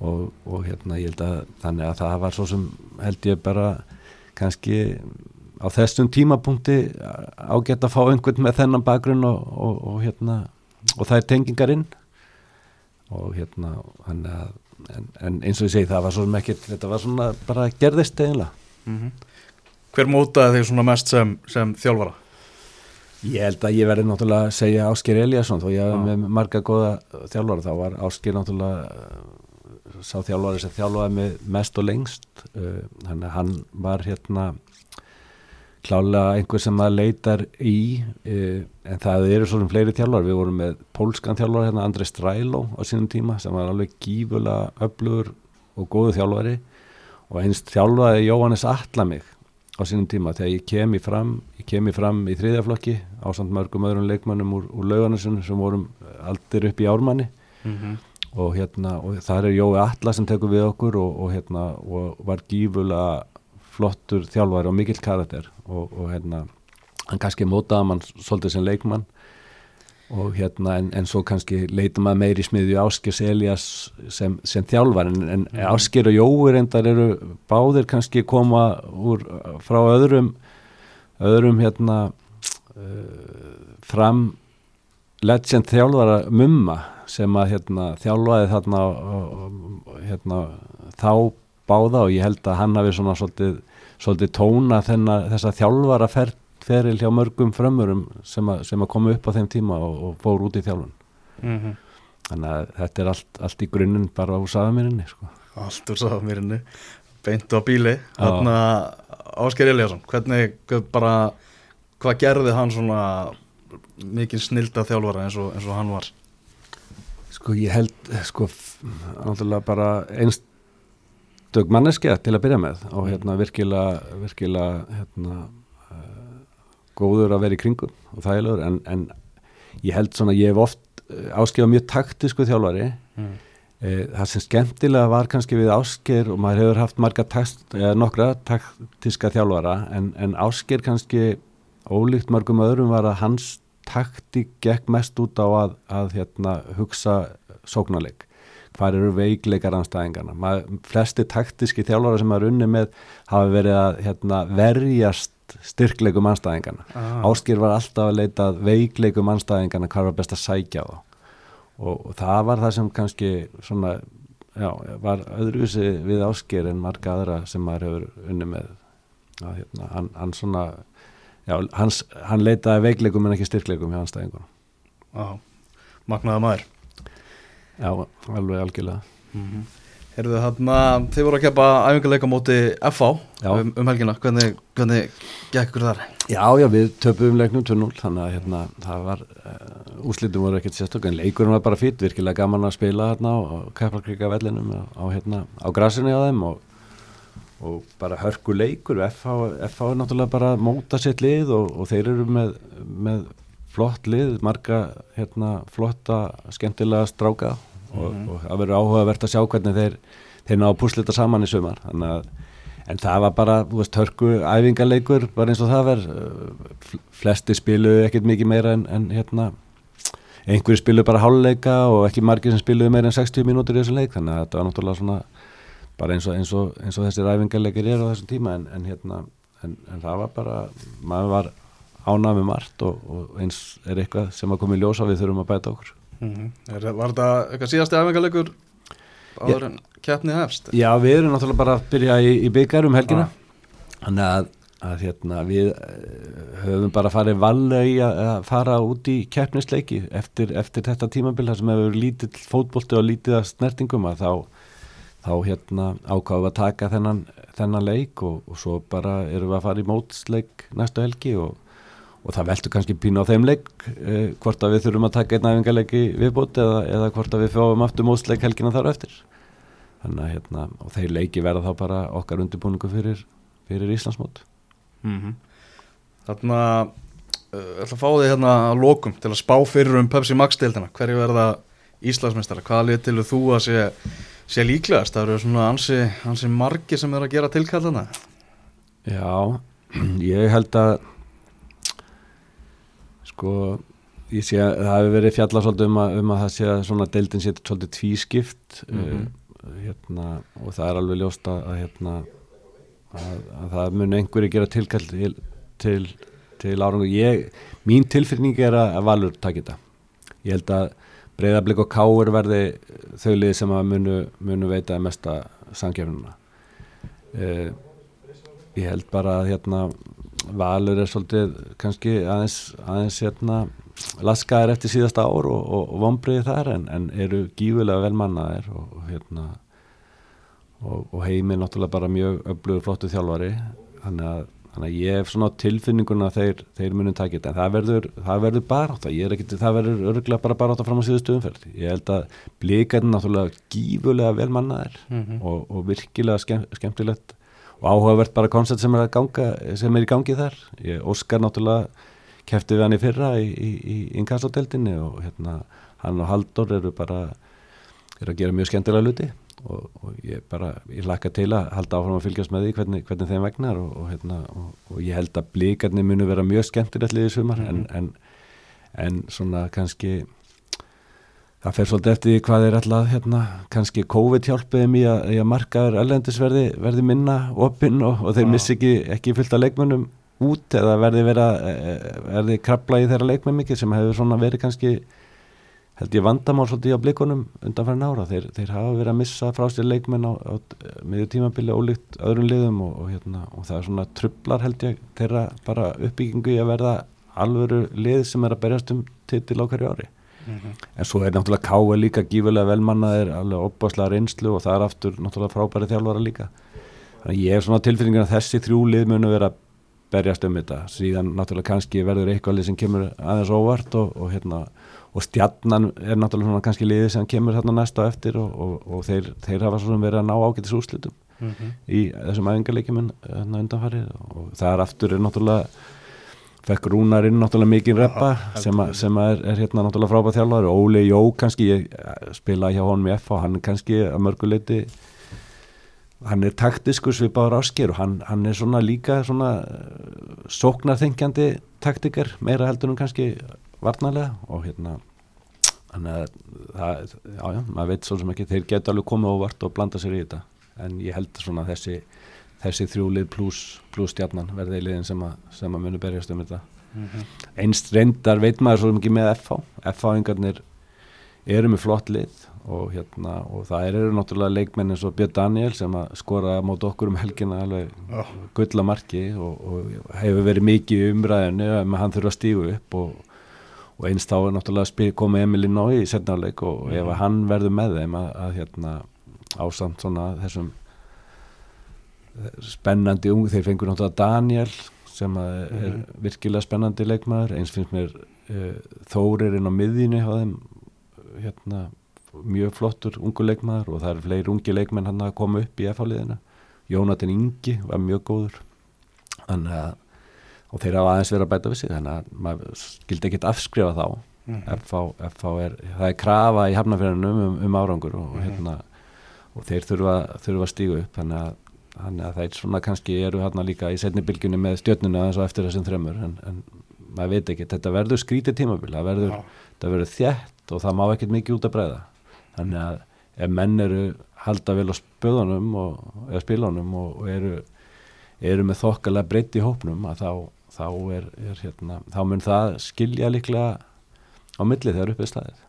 og, og hérna ég held að þannig að það var svo sem held ég bara kannski á þessum tímapunkti ágætt að fá einhvern með þennan bakgrunn og hérna og það er tengingar inn og hérna en, en eins og ég segi það var svo sem ekkert þetta var svona bara gerðist eiginlega mm -hmm. Hver mótaði þig svona mest sem, sem þjálfara? Ég held að ég verði náttúrulega að segja Ásker Eliasson þó ég hef með marga goða þjálfara þá var Ásker náttúrulega sá þjálfari sem þjálfaði með mest og lengst uh, þannig að hann var hérna klálega einhver sem það leitar í uh, en það eru svona fleiri þjálfar við vorum með pólskan þjálfar hérna Andrei Stræló á sínum tíma sem var alveg gífulega öflugur og góðu þjálfari. Og einst þjálfaði Jóhannes Allamig á sínum tíma þegar ég kem í fram ég kem í fram í þriðjaflokki á samt mörgum öðrum leikmannum úr, úr laugarnarsinu sem vorum aldir upp í ármanni. Mm -hmm. Og hérna og það er Jói Atla sem tekur við okkur og, og hérna og var gífulega flottur þjálfari og mikill karakter. Og, og hérna hann kannski mótaði mann svolítið sem leikmann. Og hérna en, en svo kannski leitum maður meiri smiðju Áskers Elias sem, sem þjálfar en, en Mhm. Ásker og Jói reyndar eru báðir kannski koma úr, frá öðrum öðrum hérna uh, fram legend þjálfara mumma sem að hérna, þjálfaði þarna hérna, þá báða og ég held að hann hafi svona svolítið, svolítið tóna þennar, þessa þjálfara fer, feril hjá mörgum frömmurum sem, að- sem að koma upp á þeim tíma og, og fór út í þjálfun Mhm. þannig að þetta er allt, allt í grunninn bara úr saðamirinni sko. Allt úr sáðmýrinni beint á bíli Þarna Ásker Eliasson hvernig bara hvað gerði hann svona mikil snilda þjálfara eins og, eins og hann var Sko ég held sko náttúrulega bara einstök manneskja til að byrja með og hérna virkilega virkilega hérna uh, góður að vera í kringum og þægilegur. En, en ég held svona ég hef oft áskifa mjög taktisku þjálfari. Mm. e, það sem skemmtilega var kannski við ásker og maður hefur haft marga takt, eða nokkra taktiska þjálfara en, en ásker kannski ólíkt mörgum öðrum var að hans taktik gekk mest út á að, að hérna, hugsa sóknarleik. Hvar eru veikleikar anstæðingarna flesti taktiski þjálfara sem maður unni með hafa verið að hérna, verjast styrkleikum anstæðingarna ah. Áskir var alltaf að leita veikleikum anstæðingarna hvað var best að sækja á og, og það var það sem kannski svona, já, var öðruvísi við Áskir en marga aðra sem maður hefur unni með. Að, hérna, hann, hann svona já, hans, hann leitaði veikleikum en ekki styrkleikum hjá anstæðingunum ah. Magnaða maður já, alveg algjörlega mm Heyrðu þarna, þið voru að keppa æfingarleika móti FH Já. um, um helgina, hvernig, hvernig gekk ykkur þar? Já, já, við töpum leiknum 2-0 þannig að hérna, það var uh, úslitum voru ekkert sérstök en leikurinn var bara fýtt, virkilega gaman að spila hérna á, Keflakrika vellinum á, hérna, á grasinu á þeim og, og bara hörku leikur FH, FH er náttúrulega bara að móta sitt lið og, og þeir eru með, með flott lið, marga hérna, flotta, skemmtilega stráka. Og, og það verður áhugavert að sjá hvernig þeir, þeir ná að púslita saman í að En það var bara, þú veist, hörku æfingarleikur, bara eins og það verð, flesti spilu ekkert mikið meira en, en hérna, einhverju spilu bara háluleika og ekki margir sem spiluðu meira en 60 mínútur í þessum leik, þannig að þetta var náttúrulega svona, bara eins og, eins og, eins og þessir æfingarleikir eru á þessum tíma, en, en hérna, en, en það var bara, maður var ánað með margt og, og eins er eitthvað sem að koma í ljósa við þurfum að bæta okkur. Mm -hmm. Var þetta eitthvað síðasti æfingarleikur áður en keppni hefst? Já, við erum náttúrulega bara að byrja í, í byggar um helgina Ah. þannig að, að hérna, við eh, höfum bara farið valega í að, fara út í keppnisleiki eftir, eftir þetta tímabil þar sem hefur lítill fótbolti og lítið að snertingum að þá, þá hérna, ákváðum við að taka þennan, þennan leik og, og svo bara erum við að fara í mótsleik næstu helgi og, og það veldur kannski pínu á þeim leik eh, hvort að við þurfum að taka einn æfingarleiki viðbót eða, eða hvort að við fáum aftur mótsleik helgina þar eftir þannig að hérna, og þeir leiki verða þá bara okkar undirbúningu fyrir, fyrir Íslandsmót Mm Þarna, uh, ég ætla að fá þig hérna að lokum til að spá fyrir um Pepsi Max-deildina. Hverju verða Íslandsmeistara? Hvaða lið til þú að sé, sé líklegast? Það eru svona ansi, ansi margir sem er að gera tilkallana. Já, ég held að sko ég sé að það hefur verið fjallað svolítið um að, um að það sé að svona deildin sé svolítið tvískipt Mhm. uh, hérna, og það er alveg ljóst að, hérna, að, að það mun einhverju gera tilkall til, til, til árangur ég, mín tilfinning er að, Valur taki þetta ég held að breyðarblik og káur verði þau lið sem að munu, munu veita mesta sangefnuna uh, ég held bara að hérna Valur er svolítið kannski aðeins, aðeins hérna laskaðir eftir síðasta ár og, og, og vombriði þar en, en eru gífulega velmannaðir og, og hérna og, og heimi náttúrulega bara mjög öflugur flottu þjálfari. Þannig að, þannig að ég hef svona tilfinninguna að þeir, þeir munum takit en það verður, það verður er ekkit, það verður örgulega bara barátta fram á síðustu umferð. Ég held að blikarnir náttúrulega gífulega velmannaðir Mhm. og, og virkilega skemm, skemmtilegt og áhugavert bara koncept sem er ganga sem er í gangi þar. Ég, Óskar náttúrulega kefti við hann í fyrra í, í, í inkassodeldinni og hérna hann og Haldur eru bara eru að gera mjög skemmtilega luti og, og ég bara, ég laka til að halda áfram að fylgjast með því hvernig, hvernig þeim vegnar og, og, hérna, og ég held að blíkarnir munu vera mjög skemmtilegt liðið sumar mm -hmm. en, en, en svona kannski það fer svolítið eftir hvað er alltaf hérna, kannski COVID hjálpiði mér að, að markaður ellendisverði verði minna opinn og, og þeir missi ekki, ekki fyllt að leikmönnum út eða verði vera e, e, verði krabla í þeirra leikmenn mikið sem hefur svona verið kannski held ég vandamál svolítið á blikunum undan fyrir nára þeir, þeir hafa verið að missa frá sér leikmenn á, á miður tímabili ólíkt öðrum liðum og, og, hérna, og það er svona trublar held ég þeirra bara uppbyggingu í að verða alvöru lið sem er að berjast um titil á hverju ári. Mm -hmm. en svo er náttúrulega Káa líka gífurlega velmannaðir, alveg opbáslega reynslu og það er aftur náttúrulega frábæri þjálfara líka. Þannig að ég hef svona tilfinningar að þessi þrjúlið munu vera berjast um þetta. Síðan náttúrulega kannski verður eitthvað sem kemur aðeins óvart og, og hérna og stjarnan er náttúrulega svona kannski liðið sem kemur þarna næsta eftir og, og, og þeir, þeir hafa svona verið að ná ágætis úslitum mm -hmm. í þessum æfingarleikjum hérna undanfarið. Og það er aftur er náttúrulega fekk Rúnarinn náttúrulega mikið reppa sem, a, sem er, er hérna náttúrulega frábæð þjálfar Óli Jó kannski, ég eh, spila hjá honum í F og hann kannski að mörguleiti hann er taktiskur svipaður ásker og hann, hann er svona líka svona eh, sóknarþengjandi taktikar meira heldur en kannski varnarlega og hérna þannig að það, já já, maður veit svo sem ekki þeir geta alveg komið óvart og blanda sér í þetta en ég held svona þessi þessi þrjúlið pluss plus stjarnan verði í liðin sem að, sem að munu berjast um þetta mm -hmm. einst reyndar veit maður svo mikið með FH FH-ingarnir eru með flott lið og, hérna, og það eru náttúrulega leikmenn eins og Björn Daniel sem að skora mot okkur um helgina alveg oh. gulla marki og, og hefur verið mikið umræðinu að hann þurfa að stígu upp og, og einst þá er náttúrulega komið Emil í nói í setnarleik og mm ef hann verður með þeim að, að hérna, ásamt svona þessum spennandi ung, þeir fengur náttúrulega Daniel sem er mm virkilega spennandi leikmaður, eins finnst mér uh, Þórir inn á miðjunni á þeim hérna, mjög flottur ungu leikmaður og það er fleiri ungi leikmenn hann að koma upp í FH-liðina Jónatan Ingi var mjög góður. Þannig að og þeir hafa aðeins verið að bæta við sig þannig að maður skildi ekkit afskrifa þá mm -hmm. FH, FH er, það er krafa í hafnafjörðunum um, um árangur og, mm -hmm. hérna, og þeir þurfa, þurfa að stígu upp þannig að þannig að það er svona kannski eru hérna líka í setni bylgjunni með stjórnuna eins og eftir þessum þremur en, en maður veit ekki, þetta verður skrítið tímabil það verður, verður þjætt og það má ekkert mikið út að breyða þannig að ef menn eru halda vel á spöðunum og, eða spilunum og, og eru, eru með þokkalega breytt í hópnum að þá, þá er, er hérna, þá mun það skilja líklega á milli þegar uppið staðið.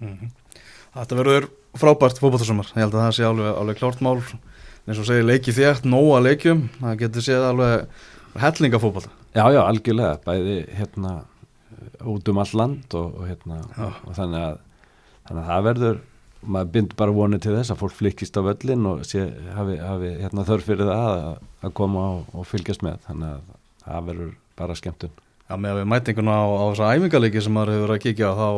Mm -hmm. Þetta verður frábært fókbáttarsumar, ég held að það sé alveg, alveg klárt mál. Eins og segir leiki þétt, nóa leikjum. Það getur séð alveg hellingafókbalta Já, já, algjörlega, bæði hérna út um all land og, og hérna og þannig, að, þannig að það verður maður bind bara vonið til þess að fólk flikist á völlin og sé, hafi, hafi hérna, þörf fyrir það að, að koma og, og fylgjast með, þannig að það verður bara skemmtun. Já, með að við mætinguna á, á þessa æfingalegi sem maður hefur að kíkja á þá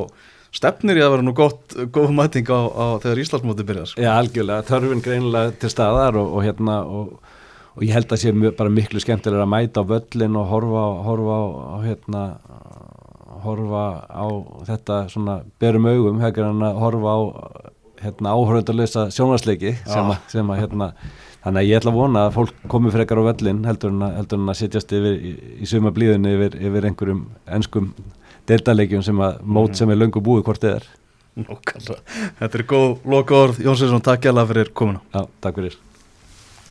stefnir ég að vera nú gott, góð mæting á, á þegar Íslandsmóti byrjar sko. Já, algjörlega, þörfin greinilega til staðar og, og hérna og, og ég held að sé bara miklu skemmtilega að mæta á völlin og horfa, horfa á hérna horfa á þetta svona berum augum, hefur hann að horfa á hérna áhörðarlösa sjónvarsleiki sem að hérna þannig að ég ætla að vona að fólk komi frekar á völlin heldur en að, heldur en að sitjast yfir í, í suma blíðinu yfir, yfir einhverjum ennskum deltalegjum sem að mót mm. sem er löngu búið hvort þið er. Þetta er góð loka orð Jónsson, takk hjá það fyrir komuna. Já, takk fyrir